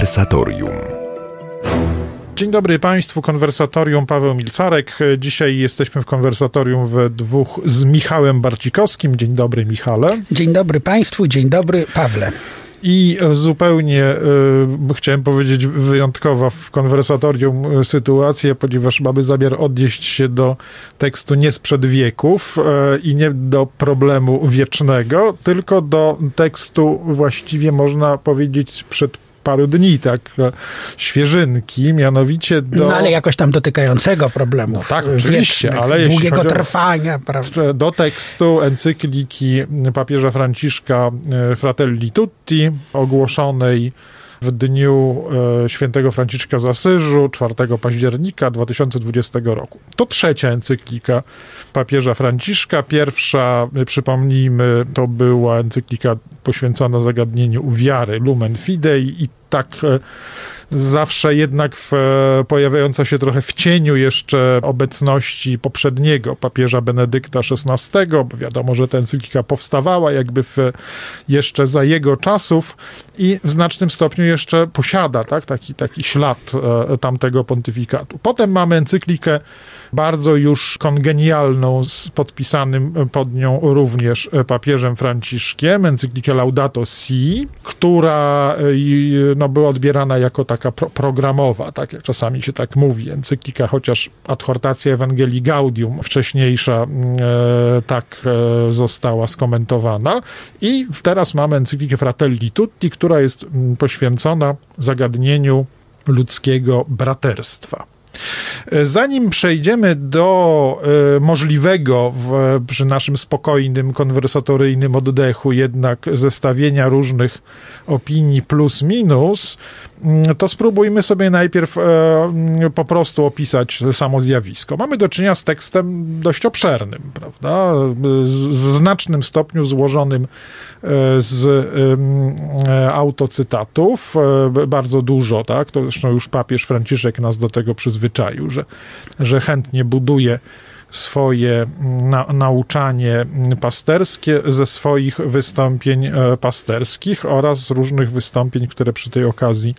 Konwersatorium. Dzień dobry Państwu, konwersatorium Paweł Milcarek. Dzisiaj jesteśmy w konwersatorium we dwóch z Michałem Barcikowskim. Dzień dobry, Michale. Dzień dobry Państwu, dzień dobry, Pawle. I zupełnie, y, chciałem powiedzieć, wyjątkowa w konwersatorium sytuacja, ponieważ mamy zamiar odnieść się do tekstu nie sprzed wieków y, i nie do problemu wiecznego, tylko do tekstu właściwie można powiedzieć sprzed paru dni, tak, świeżynki, mianowicie do... No ale jakoś tam dotykającego problemu. No tak, oczywiście, ale długiego trwania, prawda? Do tekstu encykliki papieża Franciszka e, Fratelli Tutti, ogłoszonej w dniu e, świętego Franciszka z Asyżu 4 października 2020 roku. To trzecia encyklika papieża Franciszka. Pierwsza, przypomnijmy, to była encyklika poświęcona zagadnieniu wiary Lumen Fidei i tak e, zawsze jednak w, e, pojawiająca się trochę w cieniu jeszcze obecności poprzedniego papieża Benedykta XVI, bo wiadomo, że ta encyklika powstawała jakby w, jeszcze za jego czasów i w znacznym stopniu jeszcze posiada tak, taki, taki ślad e, tamtego pontyfikatu. Potem mamy encyklikę bardzo już kongenialną z podpisanym pod nią również papieżem Franciszkiem, encyklikę Laudato Si, która no, była odbierana jako taka pro programowa, tak jak czasami się tak mówi, encyklika, chociaż adhortacja Ewangelii Gaudium wcześniejsza e, tak e, została skomentowana i teraz mamy encyklikę Fratelli Tutti, która jest poświęcona zagadnieniu ludzkiego braterstwa. Zanim przejdziemy do y, możliwego w, przy naszym spokojnym, konwersatoryjnym oddechu jednak zestawienia różnych opinii plus minus, to spróbujmy sobie najpierw y, po prostu opisać samo zjawisko. Mamy do czynienia z tekstem dość obszernym, prawda? W znacznym stopniu złożonym z autocytatów, bardzo dużo, tak? To zresztą już papież Franciszek nas do tego przyzwyczaił, że, że chętnie buduje swoje na, nauczanie pasterskie ze swoich wystąpień pasterskich oraz różnych wystąpień, które przy tej okazji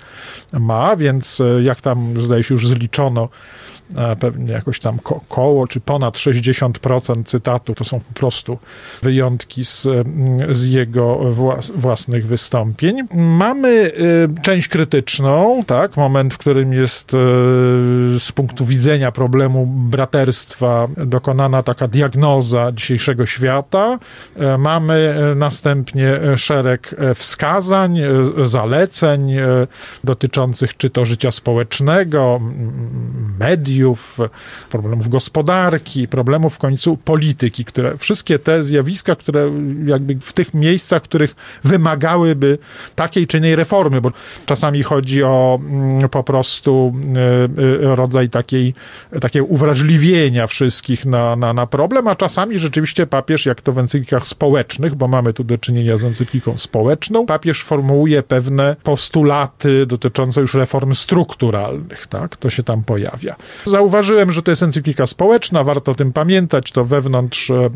ma, więc jak tam zdaje się już zliczono pewnie jakoś tam ko koło czy ponad 60% cytatu to są po prostu wyjątki z, z jego włas własnych wystąpień. Mamy y, część krytyczną, tak, moment, w którym jest y, z punktu widzenia problemu braterstwa dokonana taka diagnoza dzisiejszego świata. Y, mamy następnie szereg wskazań, zaleceń dotyczących czy to życia społecznego, mediów, mediów, problemów gospodarki, problemów w końcu polityki, które wszystkie te zjawiska, które jakby w tych miejscach, których wymagałyby takiej czy innej reformy, bo czasami chodzi o mm, po prostu y, y, rodzaj takiej, takiego uwrażliwienia wszystkich na, na, na problem, a czasami rzeczywiście papież, jak to w encyklikach społecznych, bo mamy tu do czynienia z encykliką społeczną, papież formułuje pewne postulaty dotyczące już reform strukturalnych, tak? To się tam pojawia. Zauważyłem, że to jest encyklika społeczna, warto o tym pamiętać. To wewnątrz e,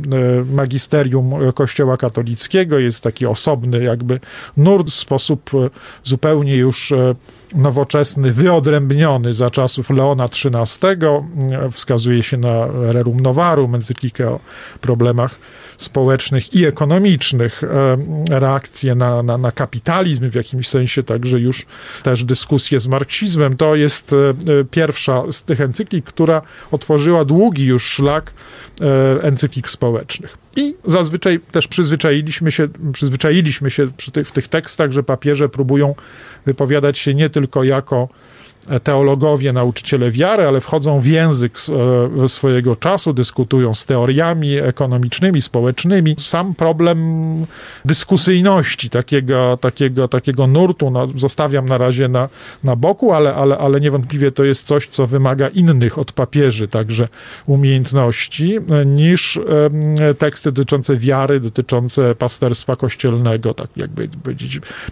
magisterium Kościoła katolickiego jest taki osobny jakby nurt, sposób e, zupełnie już e, nowoczesny, wyodrębniony za czasów Leona XIII. Wskazuje się na Rerum Novarum, encyklikę o problemach społecznych i ekonomicznych, reakcje na, na, na, kapitalizm, w jakimś sensie także już też dyskusje z marksizmem. To jest pierwsza z tych encyklik, która otworzyła długi już szlak encyklik społecznych. I zazwyczaj też przyzwyczailiśmy się, przyzwyczailiśmy się w tych tekstach, że papieże próbują wypowiadać się nie tylko jako teologowie, nauczyciele wiary, ale wchodzą w język e, swojego czasu, dyskutują z teoriami ekonomicznymi, społecznymi. Sam problem dyskusyjności takiego, takiego, takiego nurtu no, zostawiam na razie na, na boku, ale, ale, ale niewątpliwie to jest coś, co wymaga innych od papieży także umiejętności niż teksty dotyczące wiary, dotyczące pasterstwa kościelnego, tak jakby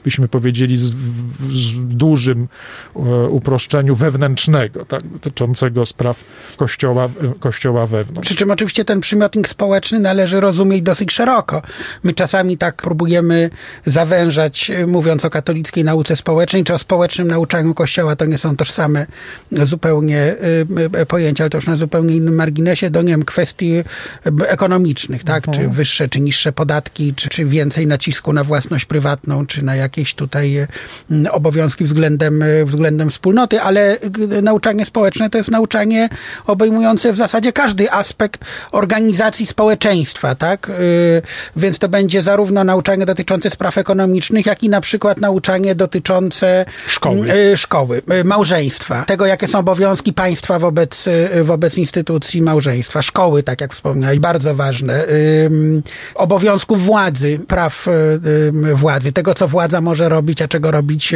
byśmy powiedzieli z, z dużym e, uproszczeniem roszczeniu wewnętrznego, tak, dotyczącego spraw kościoła, kościoła wewnątrz. Przy czym oczywiście ten przymiotnik społeczny należy rozumieć dosyć szeroko. My czasami tak próbujemy zawężać, mówiąc o katolickiej nauce społecznej, czy o społecznym nauczaniu Kościoła, to nie są tożsame zupełnie pojęcia, ale to już na zupełnie innym marginesie, do nie wiem, kwestii ekonomicznych, tak? Mhm. Czy wyższe, czy niższe podatki, czy, czy więcej nacisku na własność prywatną, czy na jakieś tutaj obowiązki względem, względem wspólnoty, ale nauczanie społeczne to jest nauczanie obejmujące w zasadzie każdy aspekt organizacji społeczeństwa, tak? Więc to będzie zarówno nauczanie dotyczące spraw ekonomicznych, jak i na przykład nauczanie dotyczące szkoły, szkoły małżeństwa, tego jakie są obowiązki państwa wobec, wobec instytucji małżeństwa, szkoły, tak jak wspomniałeś, bardzo ważne, obowiązków władzy, praw władzy, tego co władza może robić, a czego robić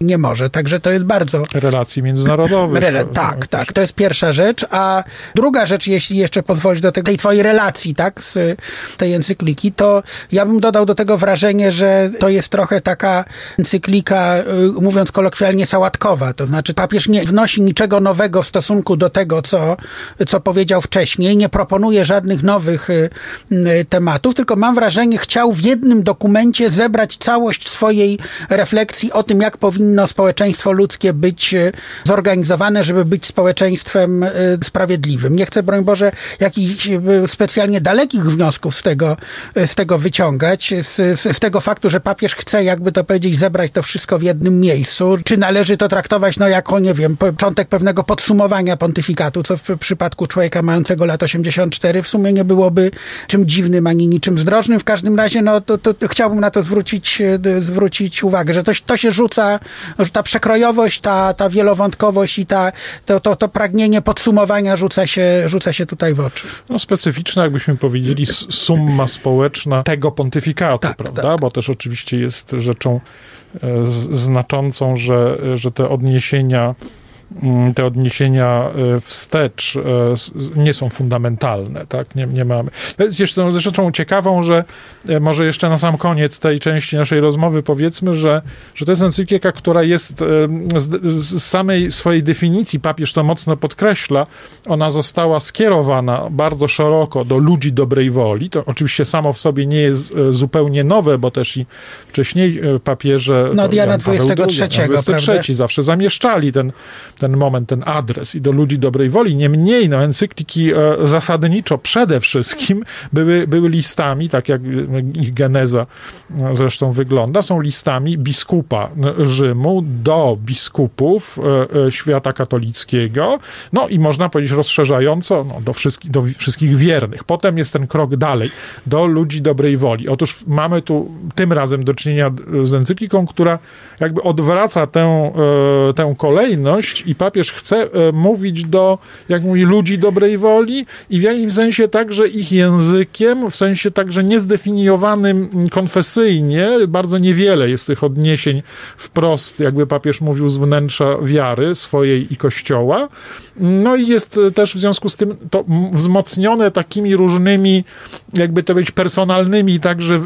nie może. Także to jest bardzo... Relacji międzynarodowych. Rela tak, tak. To jest pierwsza rzecz. A druga rzecz, jeśli jeszcze pozwolisz do tej twojej relacji, tak, z tej encykliki, to ja bym dodał do tego wrażenie, że to jest trochę taka encyklika, y, mówiąc kolokwialnie, sałatkowa. To znaczy papież nie wnosi niczego nowego w stosunku do tego, co, co powiedział wcześniej, nie proponuje żadnych nowych y, y, tematów, tylko mam wrażenie, chciał w jednym dokumencie zebrać całość swojej refleksji o tym, jak powinno społeczeństwo ludzkie być zorganizowane, żeby być społeczeństwem sprawiedliwym. Nie chcę, broń Boże, jakichś specjalnie dalekich wniosków z tego, z tego wyciągać, z, z tego faktu, że papież chce, jakby to powiedzieć, zebrać to wszystko w jednym miejscu. Czy należy to traktować, no, jako, nie wiem, początek pewnego podsumowania pontyfikatu, co w przypadku człowieka mającego lat 84 w sumie nie byłoby czym dziwnym ani niczym zdrożnym. W każdym razie, no, to, to chciałbym na to zwrócić, zwrócić uwagę, że to, to się rzuca, ta przekrojowość, ta, ta wielowątkowość i ta, to, to, to pragnienie podsumowania rzuca się, rzuca się tutaj w oczy. No specyficzna, jakbyśmy powiedzieli, summa społeczna tego pontyfikatu, tak, prawda? Tak. Bo też oczywiście jest rzeczą e, znaczącą, że, że te odniesienia te odniesienia e, wstecz e, nie są fundamentalne, tak? Nie, nie mamy. Jest jeszcze rzeczą ciekawą, że e, może jeszcze na sam koniec tej części naszej rozmowy powiedzmy, że, że to jest encyklika, która jest z, z samej swojej definicji, papież to mocno podkreśla, ona została skierowana bardzo szeroko do ludzi dobrej woli. To oczywiście samo w sobie nie jest zupełnie nowe, bo też i wcześniej papieże... No od Jana 23, 23 zawsze zamieszczali ten ten moment, ten adres i do ludzi dobrej woli. Niemniej, no, encykliki e, zasadniczo przede wszystkim były, były listami, tak jak ich geneza e, zresztą wygląda, są listami biskupa Rzymu do biskupów e, świata katolickiego, no i można powiedzieć rozszerzająco no, do, wszystkich, do wszystkich wiernych. Potem jest ten krok dalej, do ludzi dobrej woli. Otóż mamy tu tym razem do czynienia z encykliką, która jakby odwraca tę, tę kolejność i papież chce e, mówić do, jak mówi, ludzi dobrej woli i w jakimś sensie także ich językiem, w sensie także niezdefiniowanym konfesyjnie, bardzo niewiele jest tych odniesień wprost, jakby papież mówił, z wnętrza wiary swojej i kościoła. No i jest też w związku z tym to wzmocnione takimi różnymi, jakby to być, personalnymi także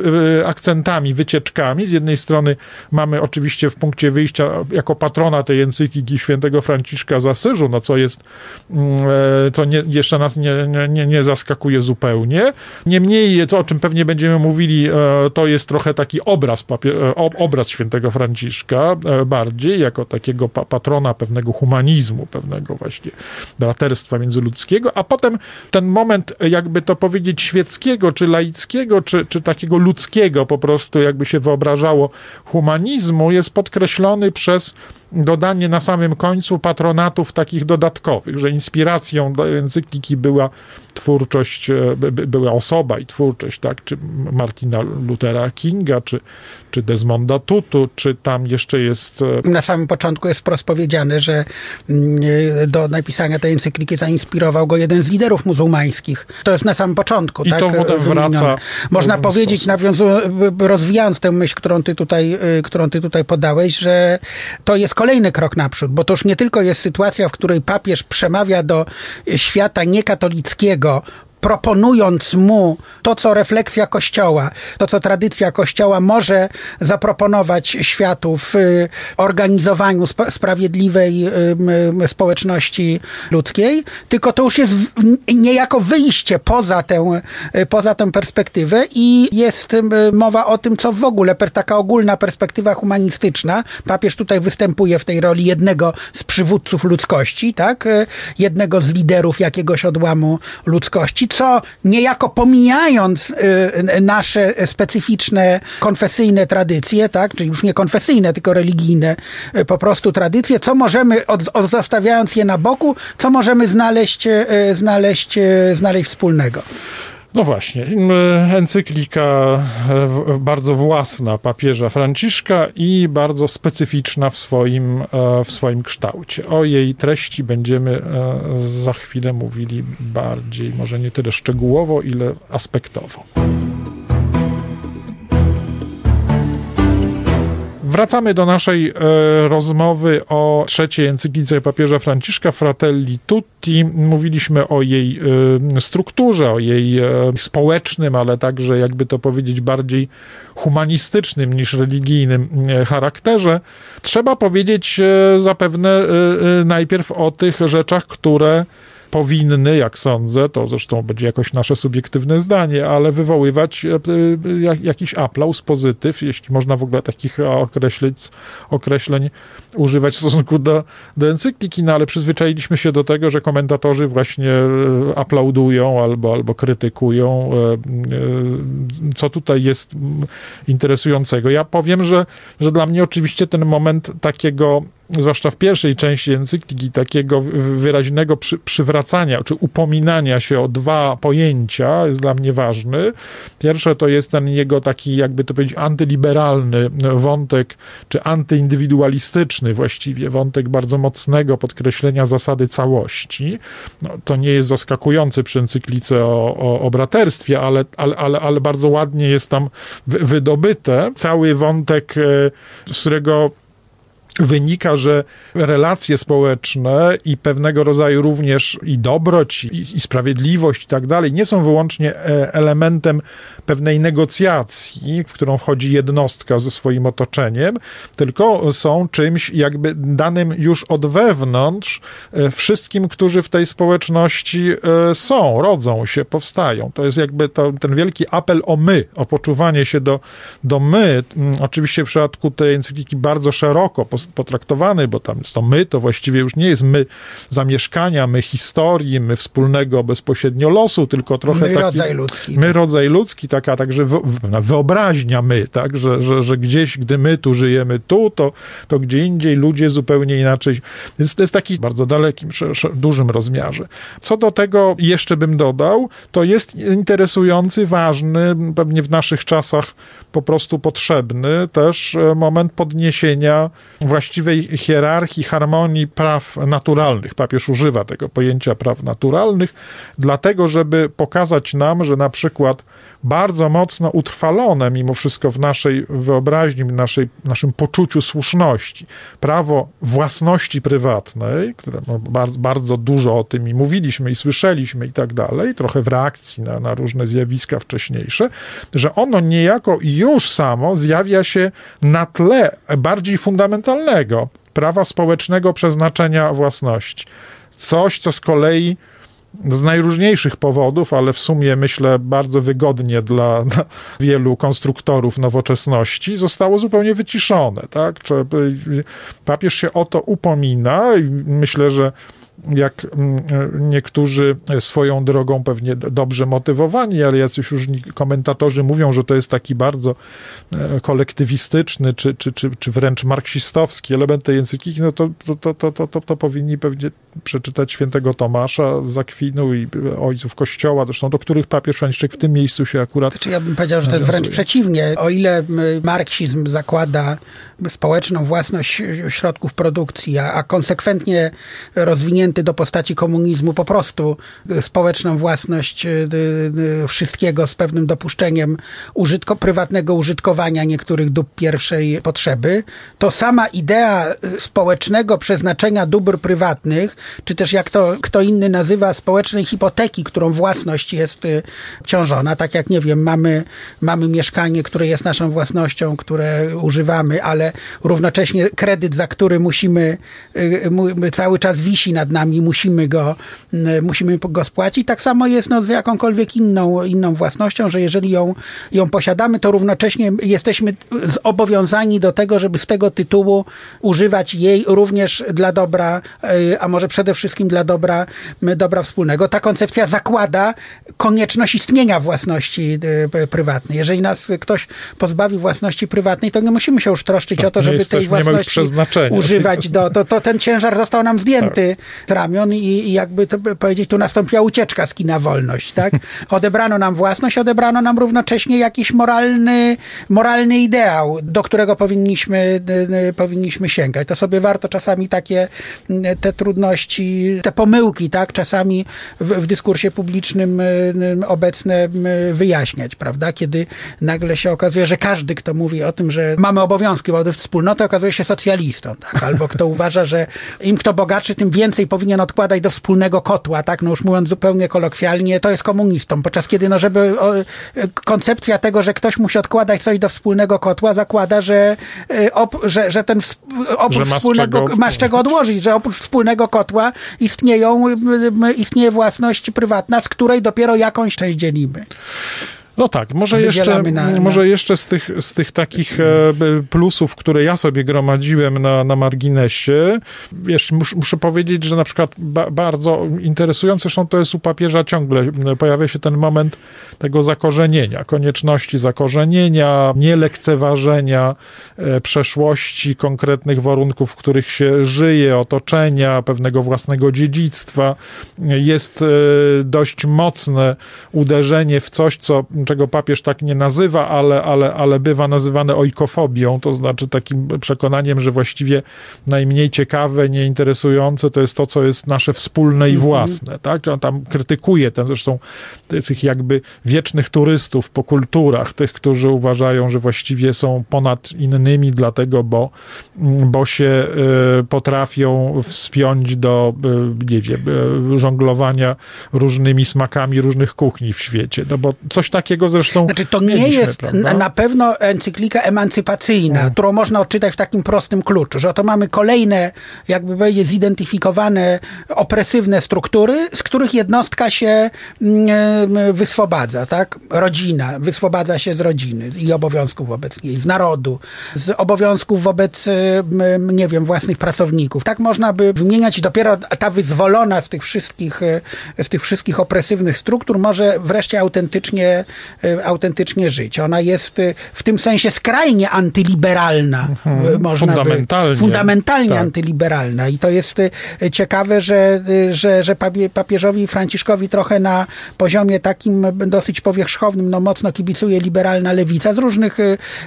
akcentami, wycieczkami. Z jednej strony mamy oczywiście w punkcie wyjścia jako patrona tej encykliki świętego Franciszka z Asyżu, no co jest, mm, e, co nie, jeszcze nas nie, nie, nie zaskakuje zupełnie. Niemniej, co, o czym pewnie będziemy mówili, e, to jest trochę taki obraz, e, obraz świętego Franciszka, bardziej jako takiego patrona pewnego humanizmu, pewnego właśnie braterstwa międzyludzkiego, a potem ten moment, jakby to powiedzieć, świeckiego, czy laickiego, czy, czy takiego ludzkiego po prostu, jakby się wyobrażało humanizmu, jest podkreślony przez dodanie na samym końcu patronatów takich dodatkowych, że inspiracją do encykliki była twórczość, e, była osoba i twórczość, tak, czy Martina Luthera Kinga, czy, czy Desmonda Tutu, czy tam jeszcze jest... E, na samym początku jest wprost powiedziane, że mm, e, do napisania tej encykliki zainspirował go jeden z liderów muzułmańskich. To jest na samym początku, I tak? to potem wraca. Można powiedzieć, nawiązując, rozwijając tę myśl, którą ty, tutaj, którą ty tutaj podałeś, że to jest kolejny krok naprzód, bo to już nie tylko jest sytuacja, w której papież przemawia do świata niekatolickiego, proponując mu to, co refleksja Kościoła, to, co tradycja Kościoła może zaproponować światu w y, organizowaniu sp- sprawiedliwej y, społeczności ludzkiej, tylko to już jest niejako wyjście poza tę, y, poza tę perspektywę i jest mowa o tym, co w ogóle, taka ogólna perspektywa humanistyczna. Papież tutaj występuje w tej roli jednego z przywódców ludzkości, tak? Jednego z liderów jakiegoś odłamu ludzkości, co niejako pomijając y, nasze specyficzne konfesyjne tradycje, tak, czyli już nie konfesyjne, tylko religijne y, po prostu tradycje, co możemy, od, zostawiając je na boku, co możemy znaleźć, y, znaleźć, znaleźć wspólnego. No właśnie, encyklika e, bardzo własna papieża Franciszka i bardzo specyficzna w swoim, e, w swoim kształcie. O jej treści będziemy e, za chwilę mówili bardziej, może nie tyle szczegółowo, ile aspektowo. Wracamy do naszej e, rozmowy o trzeciej encyklice papieża Franciszka Fratelli Tutti. Mówiliśmy o jej e, strukturze, o jej e, społecznym, ale także, jakby to powiedzieć, bardziej humanistycznym niż religijnym e, charakterze. Trzeba powiedzieć e, zapewne e, najpierw o tych rzeczach, które powinny, jak sądzę, to zresztą będzie jakoś nasze subiektywne zdanie, ale wywoływać e, e, jakiś aplauz, pozytyw, jeśli można w ogóle takich określić, określeń używać w stosunku do, do encykliki, no ale przyzwyczailiśmy się do tego, że komentatorzy właśnie e, aplaudują albo, albo krytykują. Co tutaj jest interesującego? Ja powiem, że, że dla mnie oczywiście ten moment takiego zwłaszcza w pierwszej części encykliki, takiego wyraźnego przy, przywracania czy upominania się o dwa pojęcia jest dla mnie ważny. Pierwsze to jest ten jego taki, jakby to powiedzieć, antyliberalny wątek, czy antyindywidualistyczny właściwie, wątek bardzo mocnego podkreślenia zasady całości. No, to nie jest zaskakujące przy encyklice o, o, o braterstwie, ale, ale, ale, ale bardzo ładnie jest tam wydobyte. Cały wątek, e, z którego wynika, że relacje społeczne i pewnego rodzaju również i dobroć, i, i sprawiedliwość i tak dalej nie są wyłącznie e, elementem pewnej negocjacji, w którą wchodzi jednostka ze swoim otoczeniem, tylko są czymś jakby danym już od wewnątrz e, wszystkim, którzy w tej społeczności e, są, rodzą się, powstają. To jest jakby to, ten wielki apel o my, o poczuwanie się do, do my. Mm, oczywiście w przypadku tej encykliki bardzo szeroko potraktowany, bo tam jest to my, to właściwie już nie jest my zamieszkania, my historii, my wspólnego bezpośrednio losu, tylko trochę my taki... rodzaj ludzki. My rodzaj ludzki, taka także wyobraźnia my, tak, że, że, że gdzieś, gdy my tu żyjemy tu, to, to gdzie indziej ludzie zupełnie inaczej. Więc to jest taki bardzo dalekim, dużym rozmiarze. Co do tego jeszcze bym dodał, to jest interesujący, ważny, pewnie w naszych czasach po prostu potrzebny też e, moment podniesienia właściwej hierarchii, harmonii praw naturalnych. Papież używa tego pojęcia praw naturalnych, dlatego, żeby pokazać nam, że na przykład bardzo mocno utrwalone mimo wszystko w naszej wyobraźni, w naszej, naszym poczuciu słuszności. Prawo własności prywatnej, które no, bardzo, bardzo dużo o tym i mówiliśmy i słyszeliśmy i tak dalej, trochę w reakcji na, na różne zjawiska wcześniejsze, że ono niejako już samo zjawia się na tle bardziej fundamentalnego prawa społecznego przeznaczenia własności. Coś, co z kolei z najróżniejszych powodów, ale w sumie myślę bardzo wygodnie dla wielu konstruktorów nowoczesności, zostało zupełnie wyciszone. Tak? Papież się o to upomina i myślę, że jak mm, niektórzy swoją drogą pewnie dobrze motywowani, ale jacyś już komentatorzy mówią, że to jest taki bardzo e, kolektywistyczny, czy, czy, czy, czy wręcz marksistowski element tej encykliki, no to, to, to, to, to, to powinni pewnie przeczytać świętego Tomasza z Akwinu i ojców Kościoła, zresztą do których papież Franciszek w tym miejscu się akurat Znaczy ja bym powiedział, że to jest wręcz przeciwnie. O ile marksizm zakłada społeczną własność środków produkcji, a, a konsekwentnie rozwinięty do postaci komunizmu po prostu społeczną własność wszystkiego z pewnym dopuszczeniem użytko, prywatnego użytkowania niektórych dóbr pierwszej potrzeby, to sama idea społecznego przeznaczenia dóbr prywatnych, czy też jak to kto inny nazywa społecznej hipoteki, którą własność jest ciążona, tak jak nie wiem, mamy, mamy mieszkanie, które jest naszą własnością, które używamy, ale równocześnie kredyt, za który musimy, cały czas wisi nad nami, musimy go, musimy go spłacić. Tak samo jest no, z jakąkolwiek inną, inną własnością, że jeżeli ją, ją posiadamy, to równocześnie jesteśmy zobowiązani do tego, żeby z tego tytułu używać jej również dla dobra, a może przede wszystkim dla dobra, dobra wspólnego. Ta koncepcja zakłada konieczność istnienia własności prywatnej. Jeżeli nas ktoś pozbawi własności prywatnej, to nie musimy się już troszczyć tak, o to, żeby tej własności używać. Do, to, to ten ciężar został nam zdjęty tak. Ramion i, i jakby to powiedzieć, tu nastąpiła ucieczka z kina wolność, tak? Odebrano nam własność, odebrano nam równocześnie jakiś moralny, moralny ideał, do którego powinniśmy, powinniśmy sięgać. To sobie warto czasami takie te trudności, te pomyłki, tak? Czasami w, w dyskursie publicznym obecne wyjaśniać, prawda? Kiedy nagle się okazuje, że każdy, kto mówi o tym, że mamy obowiązki wobec wspólnoty, okazuje się socjalistą, tak? Albo kto uważa, że im kto bogatszy, tym więcej powinien odkładać do wspólnego kotła, tak? No już mówiąc zupełnie kolokwialnie, to jest komunistą. Podczas kiedy, no żeby o, koncepcja tego, że ktoś musi odkładać coś do wspólnego kotła, zakłada, że, e, op, że, że ten oprócz że wspólnego, czego... masz czego odłożyć, że oprócz wspólnego kotła istnieją, istnieje własność prywatna, z której dopiero jakąś część dzielimy. No tak, może jeszcze, na, na... może jeszcze z, tych, z tych takich e, plusów, które ja sobie gromadziłem na, na marginesie, wiesz, mus, muszę powiedzieć, że na przykład ba, bardzo interesujące, zresztą to jest u papieża ciągle, pojawia się ten moment tego zakorzenienia, konieczności zakorzenienia, nielekceważenia e, przeszłości, konkretnych warunków, w których się żyje, otoczenia, pewnego własnego dziedzictwa. Jest e, dość mocne uderzenie w coś, co czego papież tak nie nazywa, ale, ale, ale bywa nazywane ojkofobią, to znaczy takim przekonaniem, że właściwie najmniej ciekawe, nieinteresujące to jest to, co jest nasze wspólne i mhm. własne, tak? On tam krytykuje ten, zresztą tych jakby wiecznych turystów po kulturach, tych, którzy uważają, że właściwie są ponad innymi, dlatego, bo, bo się y, potrafią wspiąć do, y, nie wiem, y, żonglowania różnymi smakami różnych kuchni w świecie, no bo coś takiego zresztą. Znaczy, to nie jest prawda? na pewno encyklika emancypacyjna, hmm. którą można odczytać w takim prostym kluczu, że oto mamy kolejne, jakby powiedzieć, zidentyfikowane opresywne struktury, z których jednostka się mm, wyswobadza, tak? Rodzina wyswobadza się z rodziny i obowiązków wobec niej, z narodu, z obowiązków wobec, mm, nie wiem, własnych pracowników. Tak można by wymieniać i dopiero ta wyzwolona z tych wszystkich, z tych wszystkich opresywnych struktur może wreszcie autentycznie E, autentycznie żyć. Ona jest e, w tym sensie skrajnie antyliberalna. Mhm. E, można fundamentalnie. By, fundamentalnie tak. antyliberalna. I to jest ciekawe, że, że, że papieżowi Franciszkowi trochę na poziomie takim dosyć powierzchownym, no mocno kibicuje liberalna lewica z różnych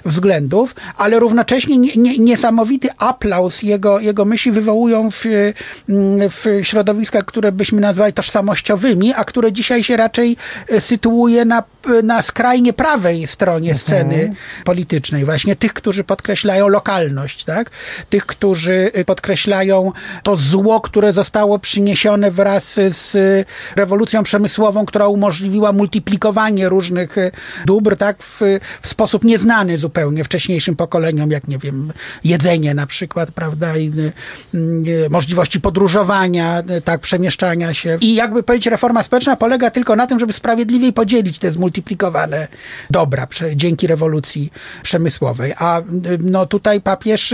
względów, ale równocześnie nie, nie, niesamowity aplauz jego, jego myśli wywołują w, w środowiskach, które byśmy nazwali tożsamościowymi, a które dzisiaj się raczej sytuuje na na skrajnie prawej stronie sceny mhm. politycznej, właśnie tych, którzy podkreślają lokalność, tak? Tych, którzy podkreślają to zło, które zostało przyniesione wraz z rewolucją przemysłową, która umożliwiła multiplikowanie różnych dóbr, tak? W, w sposób nieznany zupełnie wcześniejszym pokoleniom, jak nie wiem, jedzenie na przykład, prawda? I, y, y, możliwości podróżowania, tak? Przemieszczania się. I jakby powiedzieć, reforma społeczna polega tylko na tym, żeby sprawiedliwiej podzielić te zmultiplikowane zmultiplikowane dobra dzięki rewolucji przemysłowej. A no tutaj papież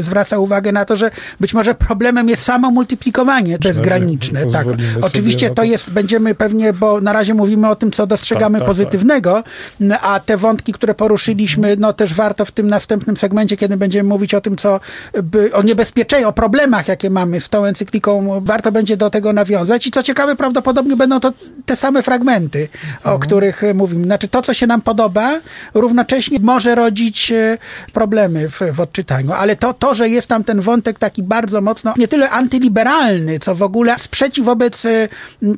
zwraca uwagę na to, że być może problemem jest samo multiplikowanie, to jest graniczne. Tak. Oczywiście to jest, będziemy pewnie, bo na razie mówimy o tym, co dostrzegamy tak, tak, pozytywnego, a te wątki, które poruszyliśmy, no też warto w tym następnym segmencie, kiedy będziemy mówić o tym, co o niebezpieczeństwie, o problemach, jakie mamy z tą encykliką, warto będzie do tego nawiązać. I co ciekawe, prawdopodobnie będą to te same fragmenty, o mhm. których mówię mówimy. Znaczy to, co się nam podoba, równocześnie może rodzić e, problemy w, w odczytaniu. Ale to, to, że jest tam ten wątek taki bardzo mocno, nie tyle antyliberalny, co w ogóle sprzeciw wobec e,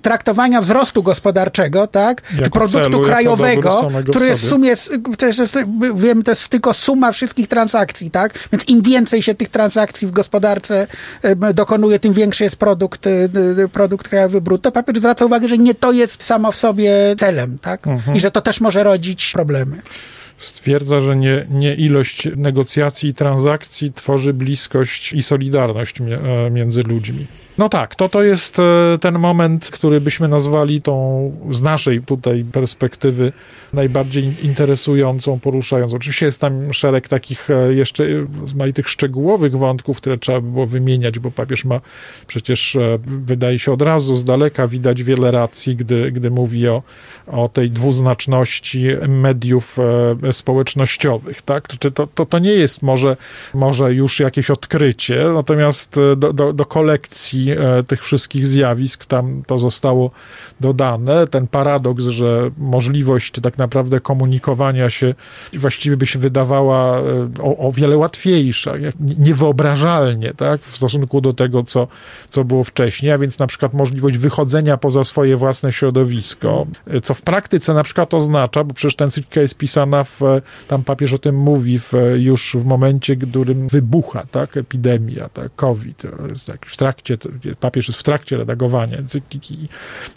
traktowania wzrostu gospodarczego, tak? Jako Czy produktu celu, krajowego, który jest w sumie, przecież jest, wiem, to jest tylko suma wszystkich transakcji, tak? Więc im więcej się tych transakcji w gospodarce em, dokonuje, tym większy jest produkt, produkt krajowy brutto. Papież zwraca uwagę, że nie to jest samo w sobie celem, tak? I że to też może rodzić problemy. Stwierdza, że nie, nie ilość negocjacji i transakcji tworzy bliskość i solidarność e, między ludźmi. No tak, to to jest e, ten moment, który byśmy nazwali tą z naszej tutaj perspektywy najbardziej interesującą, poruszającą. Oczywiście jest tam szereg takich e, jeszcze tych szczegółowych wątków, które trzeba by było wymieniać, bo papież ma przecież, e, wydaje się od razu z daleka widać wiele racji, gdy, gdy mówi o, o tej dwuznaczności mediów e, społecznościowych, tak? Czy to, to, to nie jest może, może już jakieś odkrycie, natomiast e, do, do, do kolekcji e, tych wszystkich zjawisk tam to zostało dodane. Ten paradoks, że możliwość tak naprawdę komunikowania się właściwie by się wydawała e, o, o wiele łatwiejsza, niewyobrażalnie, tak? W stosunku do tego, co, co było wcześniej, a więc na przykład możliwość wychodzenia poza swoje własne środowisko, e, co w praktyce na przykład oznacza, bo przecież ta encyklika jest pisana w, tam papież o tym mówi w, już w momencie, w którym wybucha, tak, epidemia, tak, COVID, w trakcie, papież jest w trakcie redagowania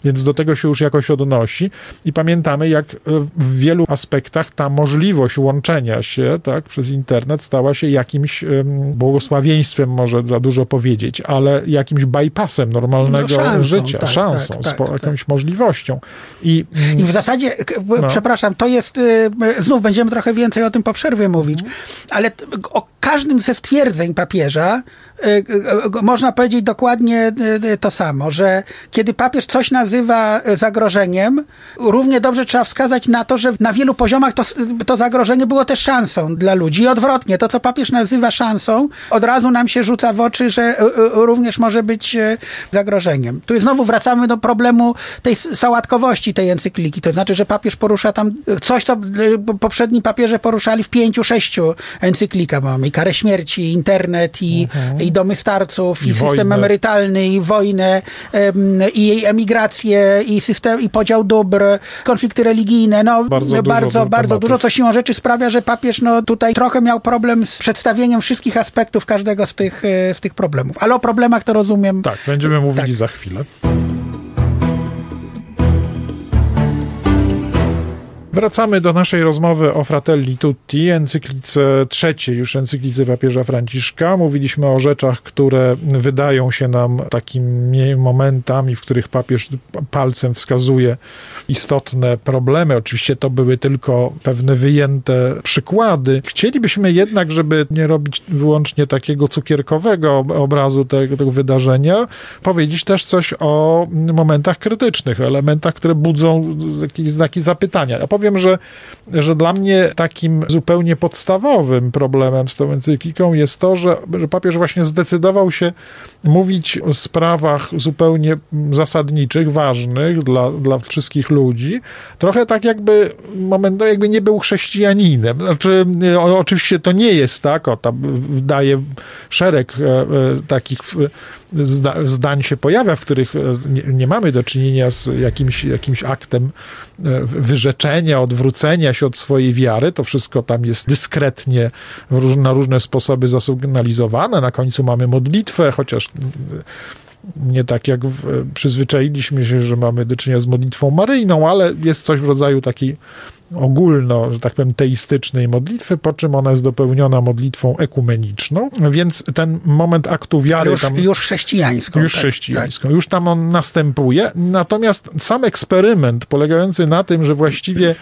więc do tego się już jakoś odnosi i pamiętamy, jak e, w wielu aspektach ta możliwość łączenia się, tak, przez internet stała się jakimś em, błogosławieństwem, może za dużo powiedzieć, ale jakimś bypassem normalnego No, szansą, życia, tak, szansą, tak, tak, spo, tak. jakąś możliwością. I mm, I w zasadzie, No. przepraszam, to jest, y, znów będziemy trochę więcej o tym po przerwie mówić, ale t- o każdym ze stwierdzeń papieża y, można powiedzieć dokładnie y, y, to samo, że kiedy papież coś nazywa y, zagrożeniem, równie dobrze trzeba wskazać na to, że na wielu poziomach to, to zagrożenie było też szansą dla ludzi. I odwrotnie, to co papież nazywa szansą, od razu nam się rzuca w oczy, że również może być zagrożeniem. Tu znowu wracamy do problemu tej sałatkowości tej encykliki. To znaczy, że papież porusza tam coś, co poprzedni papieże poruszali w pięciu, sześciu encyklikach. Mamy i karę śmierci, i internet, i, i domy starców, i, I system wojnę. Emerytalny, i wojnę, i jej emigrację, i system, i podział dóbr, konflikty religijne. No, Bardzo bardzo, dużo bardzo, bardzo dużo, co siłą rzeczy sprawia, że papież no, tutaj trochę miał problem z przedstawieniem wszystkich aspektów każdego z tych, e, z tych problemów. Ale o problemach to rozumiem. tak, będziemy mówili tak. za chwilę. Wracamy do naszej rozmowy o Fratelli Tutti, encyklice trzeciej już encyklice papieża Franciszka. Mówiliśmy o rzeczach, które wydają się nam takimi momentami, w których papież palcem wskazuje istotne problemy. Oczywiście to były tylko pewne wyjęte przykłady. Chcielibyśmy jednak, żeby nie robić wyłącznie takiego cukierkowego obrazu tego, tego wydarzenia, powiedzieć też coś o momentach krytycznych, elementach, które budzą jakieś znaki zapytania. Ja powiem, że, że dla mnie takim zupełnie podstawowym problemem z tą encykliką jest to, że, że papież właśnie zdecydował się mówić o sprawach zupełnie zasadniczych, ważnych dla, dla wszystkich ludzi. Trochę tak jakby moment, no jakby nie był chrześcijaninem. Znaczy, o, oczywiście to nie jest tak, o tam daje szereg e, e, takich zda, zdań się pojawia, w których e, nie, nie mamy do czynienia z jakimś, jakimś aktem e, wyrzeczenia, odwrócenia się od swojej wiary. To wszystko tam jest dyskretnie róż, na różne sposoby zasygnalizowane. Na końcu mamy modlitwę, chociaż nie tak jak w, przyzwyczailiśmy się, że mamy do czynienia z modlitwą maryjną, ale jest coś w rodzaju takiej ogólno, że tak powiem, teistycznej modlitwy, po czym ona jest dopełniona modlitwą ekumeniczną, więc ten moment aktu wiary już, tam... już chrześcijańską. Już tak, chrześcijańską. Już tam on następuje. Natomiast sam eksperyment polegający na tym, że właściwie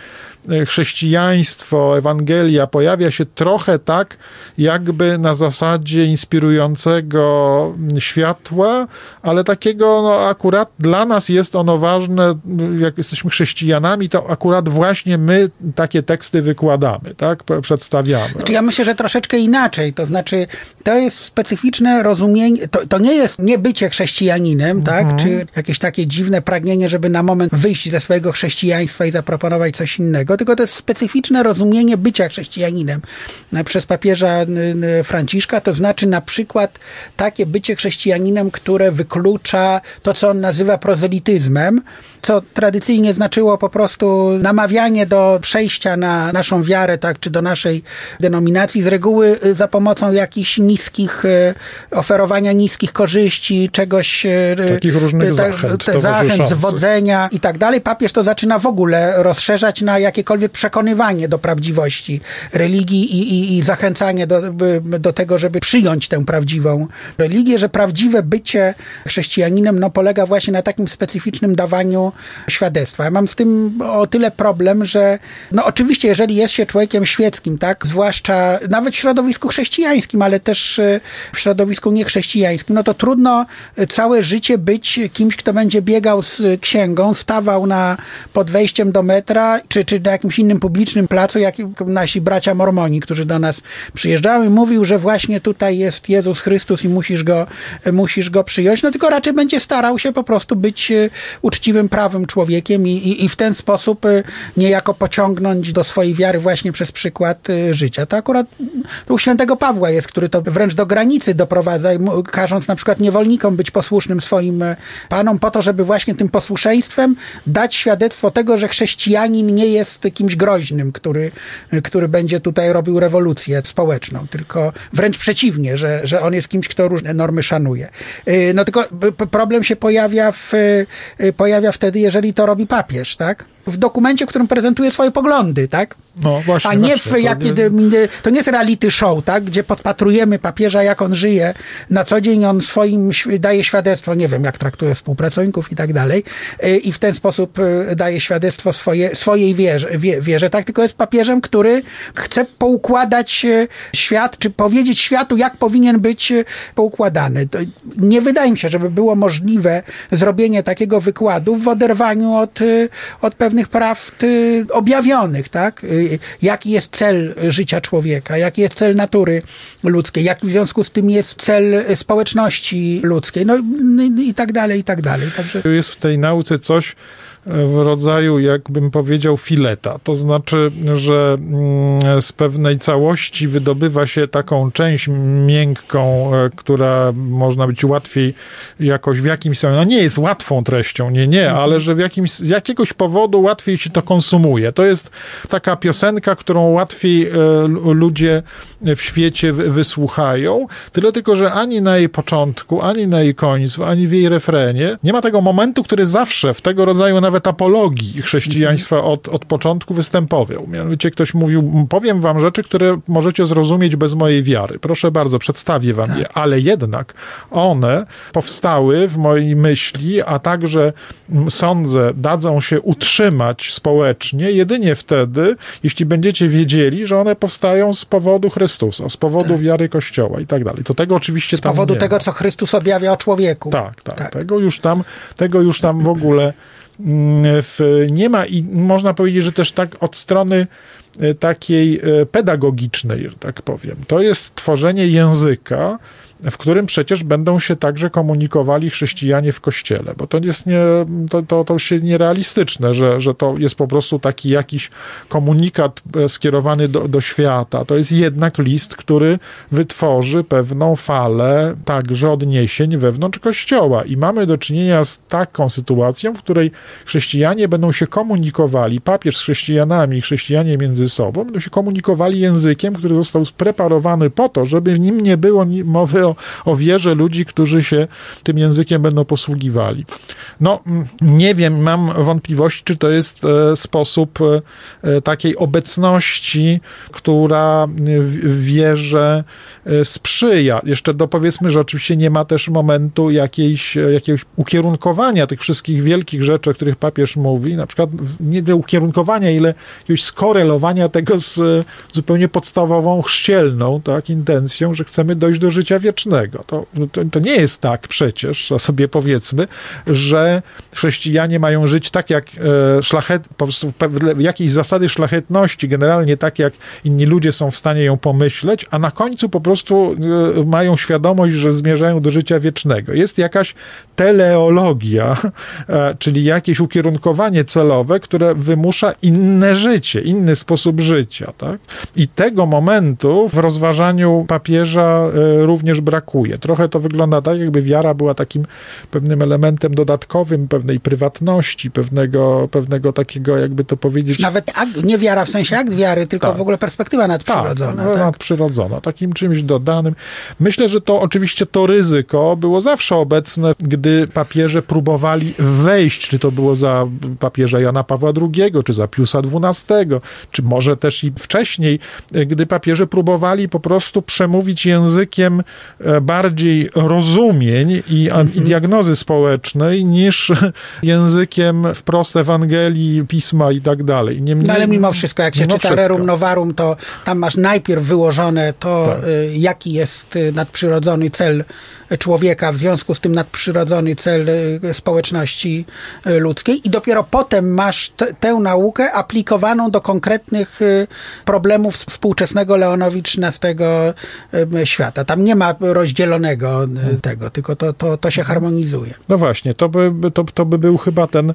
chrześcijaństwo, Ewangelia pojawia się trochę tak, jakby na zasadzie inspirującego światła, ale takiego no, akurat dla nas jest ono ważne, jak jesteśmy chrześcijanami, to akurat właśnie my takie teksty wykładamy, tak, przedstawiamy. Znaczy ja myślę, że troszeczkę inaczej, to znaczy to jest specyficzne rozumienie, to, to nie jest niebycie chrześcijaninem, tak, mhm. czy jakieś takie dziwne pragnienie, żeby na moment wyjść ze swojego chrześcijaństwa i zaproponować coś innego, tylko to jest specyficzne rozumienie bycia chrześcijaninem przez papieża Franciszka, to znaczy na przykład takie bycie chrześcijaninem, które wyklucza to, co on nazywa prozelityzmem, co tradycyjnie znaczyło po prostu namawianie do przejścia na naszą wiarę, tak, czy do naszej denominacji, z reguły za pomocą jakichś niskich, oferowania niskich korzyści, czegoś... Takich różnych zachęt, zachęt zwodzenia i tak dalej. Papież to zaczyna w ogóle rozszerzać na jakiekolwiek przekonywanie do prawdziwości religii i, i, i zachęcanie do, do tego, żeby przyjąć tę prawdziwą religię, że prawdziwe bycie chrześcijaninem no, polega właśnie na takim specyficznym dawaniu świadectwa. Ja mam z tym o tyle problem, że no oczywiście, jeżeli jest się człowiekiem świeckim, tak, zwłaszcza nawet w środowisku chrześcijańskim, ale też e, w środowisku niechrześcijańskim, no to trudno całe życie być kimś, kto będzie biegał z księgą, stawał na, pod wejściem do metra, czy, czy na jakimś innym publicznym placu, jak nasi bracia mormoni, którzy do nas przyjeżdżały, mówił, że właśnie tutaj jest Jezus Chrystus i musisz go, musisz go przyjąć, no tylko raczej będzie starał się po prostu być e, uczciwym, prawym człowiekiem i, i, i w ten sposób e, niejako pociągnąć do swojej wiary właśnie przez przykład e, życia. To akurat u świętego Pawła jest, który to wręcz do granicy doprowadza, każąc na przykład niewolnikom być posłusznym swoim panom po to, żeby właśnie tym posłuszeństwem dać świadectwo tego, że chrześcijanin nie jest kimś groźnym, który, który będzie tutaj robił rewolucję społeczną, tylko wręcz przeciwnie, że, że on jest kimś, kto różne normy szanuje. No tylko problem się pojawia, w, pojawia wtedy, jeżeli to robi papież, tak? w dokumencie, w którym prezentuje swoje poglądy, tak? No, właśnie, A nie w, jak, to, nie... to nie jest reality show, tak? Gdzie podpatrujemy papieża, jak on żyje. Na co dzień on swoim daje świadectwo, nie wiem, jak traktuje współpracowników i tak dalej. Y, I w ten sposób y, daje świadectwo swoje, swojej wierze, wierze, tak? Tylko jest papieżem, który chce poukładać y, świat, czy powiedzieć światu, jak powinien być poukładany. To nie wydaje mi się, żeby było możliwe zrobienie takiego wykładu w oderwaniu od, od pewnych pewnych praw y, objawionych, tak? Jaki jest cel życia człowieka, jaki jest cel natury ludzkiej, jaki w związku z tym jest cel społeczności ludzkiej, no i tak dalej, i tak dalej. Także... Jest w tej nauce coś, w rodzaju, jakbym powiedział, fileta. To znaczy, że mm, z pewnej całości wydobywa się taką część miękką, e, która można być łatwiej jakoś w jakimś sensie, no nie jest łatwą treścią, nie, nie, mhm. ale że w jakimś, z jakiegoś powodu łatwiej się to konsumuje. To jest taka piosenka, którą łatwiej e, ludzie w świecie wysłuchają, tyle tylko, że ani na jej początku, ani na jej końcu, ani w jej refrenie nie ma tego momentu, który zawsze w tego rodzaju nawet nawet apologii chrześcijaństwa od, od początku występował. Mianowicie ktoś mówił, powiem wam rzeczy, które możecie zrozumieć bez mojej wiary. Proszę bardzo, przedstawię wam tak. je, ale jednak one powstały w mojej myśli, a także mm, sądzę, dadzą się utrzymać społecznie jedynie wtedy, jeśli będziecie wiedzieli, że one powstają z powodu Chrystusa, z powodu tak. wiary Kościoła i tak dalej. To tego oczywiście z tam Z powodu tego, ma. co Chrystus objawia o człowieku. Tak, tak, tak. Tego już tam, tego już tam w ogóle w, nie ma i można powiedzieć, że też tak od strony e, takiej e, pedagogicznej, że tak powiem. To jest tworzenie języka, w którym przecież będą się także komunikowali chrześcijanie w kościele, bo to jest nie, to, to, to się nierealistyczne, że, że to jest po prostu taki jakiś komunikat e, skierowany do, do świata. To jest jednak list, który wytworzy pewną falę także odniesień wewnątrz kościoła i mamy do czynienia z taką sytuacją, w której chrześcijanie będą się komunikowali, papież z chrześcijanami, chrześcijanie między sobą, będą się komunikowali językiem, który został spreparowany po to, żeby w nim nie było mowy o o, wierze ludzi, którzy się tym językiem będą posługiwali. No, nie wiem, mam wątpliwości, czy to jest e, sposób e, takiej obecności, która wierze e, sprzyja. Jeszcze dopowiedzmy, że oczywiście nie ma też momentu jakiejś, jakiegoś ukierunkowania tych wszystkich wielkich rzeczy, o których papież mówi, na przykład nie do ukierunkowania, ile jakiegoś skorelowania tego z zupełnie podstawową chrzcielną, tak, intencją, że chcemy dojść do życia wiecznego. To, to, to nie jest tak przecież, sobie powiedzmy, że chrześcijanie mają żyć tak jak e, szlachet, po prostu jakieś zasady szlachetności, generalnie tak jak inni ludzie są w stanie ją pomyśleć, a na końcu po prostu e, mają świadomość, że zmierzają do życia wiecznego. Jest jakaś teleologia, e, czyli jakieś ukierunkowanie celowe, które wymusza inne życie, inny sposób życia. Tak? I tego momentu w rozważaniu papieża również brakuje. Trochę to wygląda tak, jakby wiara była takim pewnym elementem dodatkowym pewnej prywatności, pewnego, pewnego takiego, jakby to powiedzieć... Nawet akt, nie wiara w sensie akt wiary, tylko tak. w ogóle perspektywa nadprzyrodzona. Tak, tak, nadprzyrodzona, takim czymś dodanym. Myślę, że to oczywiście to ryzyko było zawsze obecne, gdy papieże próbowali wejść, czy to było za papieża Jana Pawła II, czy za Piusa XII, czy może też i wcześniej, gdy papieże próbowali po prostu przemówić językiem e, bardziej rozumień i, i mhm. diagnozy społecznej niż językiem wprost Ewangelii, Pisma i tak dalej. Nie, nie, no ale mimo wszystko, jak się czyta wszystko. Rerum Novarum, to tam masz najpierw wyłożone to, tak. Y, jaki jest y, nadprzyrodzony cel człowieka, w związku z tym nadprzyrodzony cel y, społeczności ludzkiej i dopiero potem masz tę naukę aplikowaną do konkretnych problemów współczesnego Leonowi XIII świata. Tam nie ma rozdzielonego tego, tylko to, to, to się harmonizuje. No właśnie, to by, to, to by był chyba ten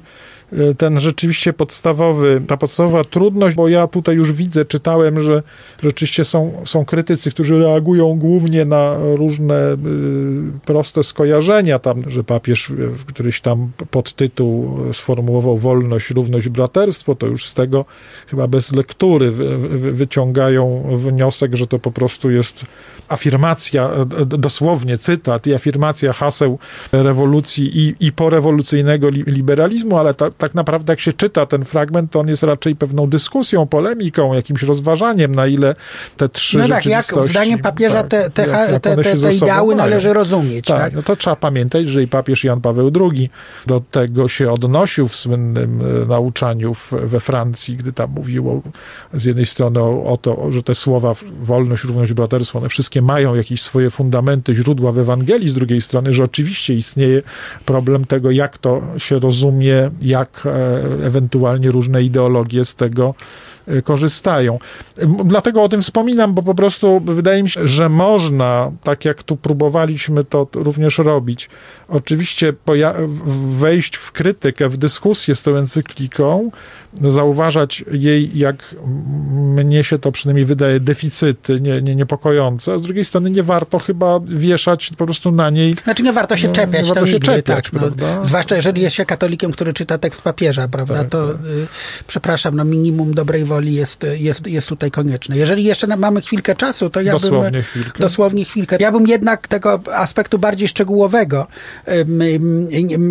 ten rzeczywiście podstawowy, ta podstawowa trudność, bo ja tutaj już widzę, czytałem, że rzeczywiście są, są krytycy, którzy reagują głównie na różne y, proste skojarzenia, tam, że papież któryś tam podtytuł sformułował wolność, równość, braterstwo, to już z tego chyba bez lektury wy, wy, wyciągają wniosek, że to po prostu jest afirmacja, dosłownie cytat i afirmacja haseł rewolucji i, i porewolucyjnego liberalizmu, ale ta, tak naprawdę jak się czyta ten fragment, to on jest raczej pewną dyskusją, polemiką, jakimś rozważaniem, na ile te trzy No tak, jak zdaniem papieża tak, te, te, jak, te, te, te ideały należy rozumieć. Tak, tak, no to trzeba pamiętać, że i papież Jan Paweł II do tego się odnosił w słynnym e, nauczaniu w, we Francji, gdy tam mówił z jednej strony o, o to, że te słowa wolność, równość, braterstwo, one wszystkie mają jakieś swoje fundamenty, źródła w Ewangelii, z drugiej strony, że oczywiście istnieje problem tego, jak to się rozumie, jak e, ewentualnie różne ideologie z tego korzystają. Dlatego o tym wspominam, bo po prostu wydaje mi się, że można, tak jak tu próbowaliśmy to również robić, oczywiście wejść w krytykę, w dyskusję z tą encykliką, zauważać jej, jak mnie się to przynajmniej wydaje, deficyty nie, nie, niepokojące, a z drugiej strony nie warto chyba wieszać po prostu na niej. Znaczy nie warto się no, czepiać. Nie warto się czepiać, tak, no, zwłaszcza jeżeli jest się katolikiem, który czyta tekst papieża, prawda, tak, to tak. Y, przepraszam, no minimum dobrej woli jest, jest, jest tutaj konieczne. Jeżeli jeszcze mamy chwilkę czasu, to ja dosłownie bym... Chwilkę. Dosłownie chwilkę. Ja bym jednak tego aspektu bardziej szczegółowego,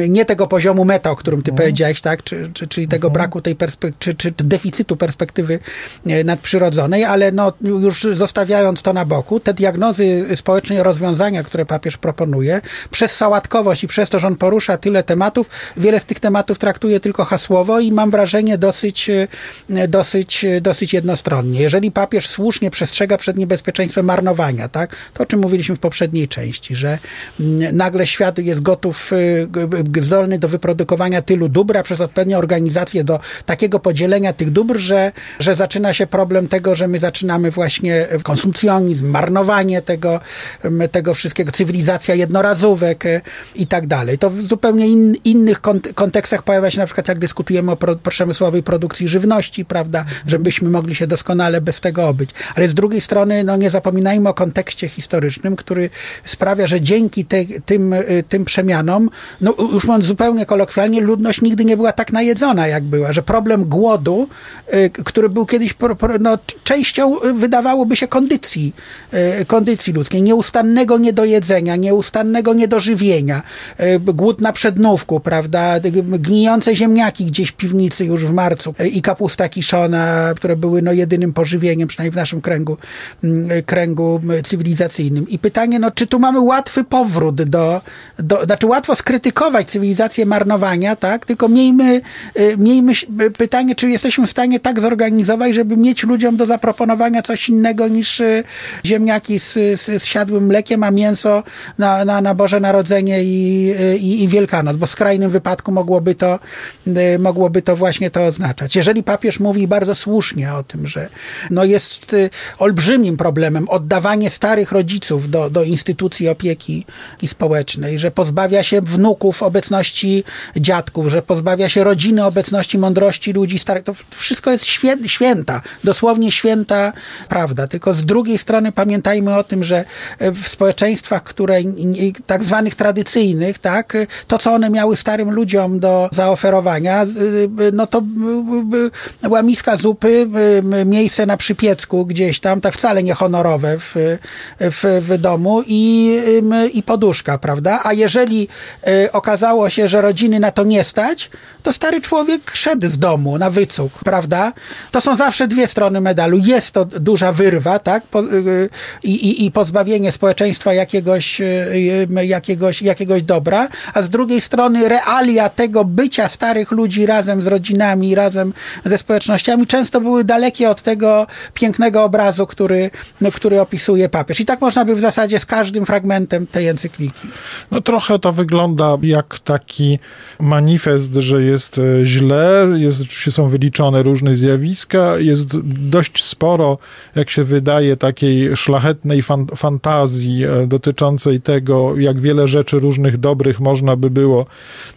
nie tego poziomu meta, o którym ty no. powiedziałeś, tak, czy, czy, czyli tego no. braku tej perspektywy czy, czy deficytu perspektywy e, nadprzyrodzonej, ale no, już zostawiając to na boku, te diagnozy społeczne rozwiązania, które papież proponuje, przez sałatkowość i przez to, że on porusza tyle tematów, wiele z tych tematów traktuje tylko hasłowo i mam wrażenie dosyć, e, dosyć, dosyć jednostronnie. Jeżeli papież słusznie przestrzega przed niebezpieczeństwem marnowania, tak, to o czym mówiliśmy w poprzedniej części, że mm, nagle świat jest gotów, e, zdolny do wyprodukowania tylu dóbra przez odpowiednią organizację do takiego podzielenia tych dóbr, że, że zaczyna się problem tego, że my zaczynamy właśnie konsumpcjonizm, marnowanie tego, tego wszystkiego, cywilizacja jednorazówek e, i tak dalej. To w zupełnie in, innych kontekstach pojawia się na przykład, jak dyskutujemy o pro, przemysłowej produkcji żywności, prawda, żebyśmy mogli się doskonale bez tego obyć. Ale z drugiej strony, no nie zapominajmy o kontekście historycznym, który sprawia, że dzięki te, tym, y, tym przemianom, no już mówiąc zupełnie kolokwialnie, ludność nigdy nie była tak najedzona, jak była, że problem głodu, y, który był kiedyś no, częścią, wydawałoby się, kondycji, kondycji ludzkiej, nieustannego niedojedzenia, nieustannego niedożywienia, głód na przednówku, prawda, gnijące ziemniaki gdzieś w piwnicy już w marcu i kapusta kiszona, które były no jedynym pożywieniem, przynajmniej w naszym kręgu, kręgu cywilizacyjnym. I pytanie, no czy tu mamy łatwy powrót do, do znaczy łatwo skrytykować cywilizację marnowania, tak, tylko miejmy, y, miejmy pytanie, czy jesteśmy w stanie tak zorganizować, żeby mieć ludziom do zaproponowania coś innego niż y, ziemniaki z, z, z siadłym mlekiem, a mięso na, na, na Boże Narodzenie i, y, i, i Wielkanoc, bo w skrajnym wypadku mogłoby to, mogłoby to właśnie to oznaczać. Jeżeli papież mówi bardzo słusznie o tym, że no jest olbrzymim problemem oddawanie starych rodziców do, do instytucji opieki społecznej, że pozbawia się wnuków obecności dziadków, że pozbawia się rodziny obecności mądrości ludzi starych. To wszystko jest święta, dosłownie święta prawda. Tylko z drugiej strony pamiętajmy o tym, że w społeczeństwach, które tak zwanych tradycyjnych, tak, to co one miały starym ludziom do zaoferowania, no to była miska zupy, miejsce na przypiecku gdzieś tam, tak wcale niehonorowe w, w, w domu i, i poduszka, prawda? A jeżeli e, okazało się, że rodziny na to nie stać, to stary człowiek szedł z domu na wycuk, prawda? To są zawsze dwie strony medalu. Jest to duża wyrwa, tak? Po, y, i, i pozbawienie społeczeństwa jakiegoś, y, jakiegoś, jakiegoś dobra, a z drugiej strony realia tego bycia starych ludzi razem z rodzinami, razem ze społecznościami często były dalekie od tego pięknego obrazu, który, który opisuje papież. I tak można by w zasadzie z każdym fragmentem tej encykliki. No trochę to wygląda jak taki manifest, że jest e, źle, jest, są wyliczone różne zjawiska, jest dość sporo, jak się wydaje, takiej szlachetnej fan, fantazji e, dotyczącej tego, jak wiele rzeczy różnych dobrych można by było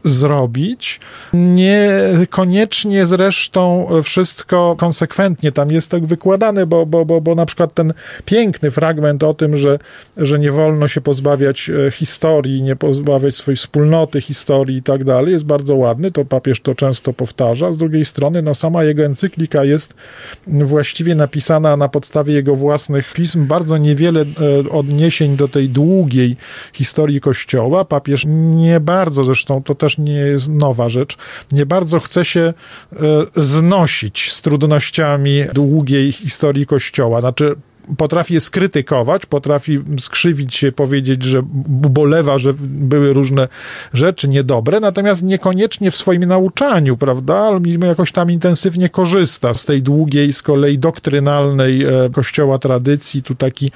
zrobić. Niekoniecznie zresztą wszystko konsekwentnie tam jest tak wykładane, bo, bo, bo, bo na przykład ten piękny fragment o tym, że, że nie wolno się pozbawiać e, historii, nie pozbawiać swojej wspólnoty historii i tak dalej, jest bardzo ładny, to papież to często powtarza. Z drugiej strony, no sama jego encyklika jest właściwie napisana na podstawie jego własnych pism, bardzo niewiele e, odniesień do tej długiej historii Kościoła. Papież nie bardzo, zresztą to też nie jest nowa rzecz, nie bardzo chce się e, znosić z długiej historii Kościoła. Znaczy, potrafi je skrytykować, potrafi skrzywić się, powiedzieć, że bolewa, że były różne rzeczy niedobre, natomiast niekoniecznie w swoim nauczaniu, prawda, jakoś tam intensywnie korzysta z tej długiej, z kolei doktrynalnej e, kościoła tradycji. Tu taki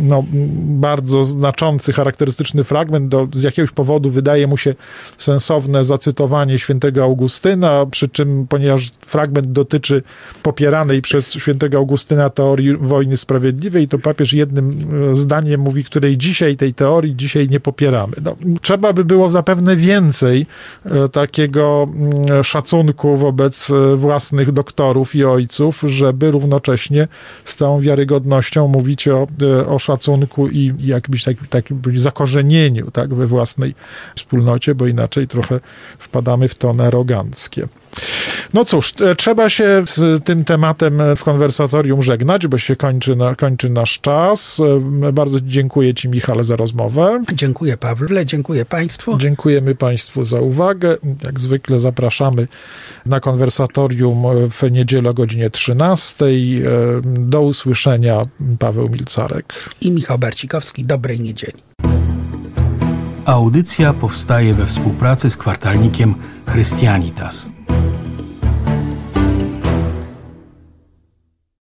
no, bardzo znaczący, charakterystyczny fragment, do, z jakiegoś powodu wydaje mu się sensowne zacytowanie świętego Augustyna, przy czym, ponieważ fragment dotyczy popieranej przez świętego Augustyna teorii wojny sprawiedliwej, to papież jednym e, zdaniem mówi, której dzisiaj tej teorii dzisiaj nie popieramy. No, trzeba by było zapewne więcej e, takiego mm, szacunku wobec e, własnych doktorów i ojców, żeby równocześnie z całą wiarygodnością mówić o, o szacunku i jakimś takim, takim zakorzenieniu tak, we własnej wspólnocie, bo inaczej trochę wpadamy w to aroganckie. No cóż, e, trzeba się z tym tematem w konwersatorium żegnać, bo się kończy, na, kończy nasz czas. E, bardzo dziękuję Ci, Michale, za rozmowę. Dziękuję, Pawle, dziękuję Państwu. Dziękujemy Państwu za uwagę. Jak zwykle zapraszamy na konwersatorium w niedzielę o godzinie 13. E, do usłyszenia, Paweł Milcarek. I Michał Barcikowski. Dobrej niedzieli. Audycja powstaje we współpracy z kwartalnikiem Chrystianitas. Bye.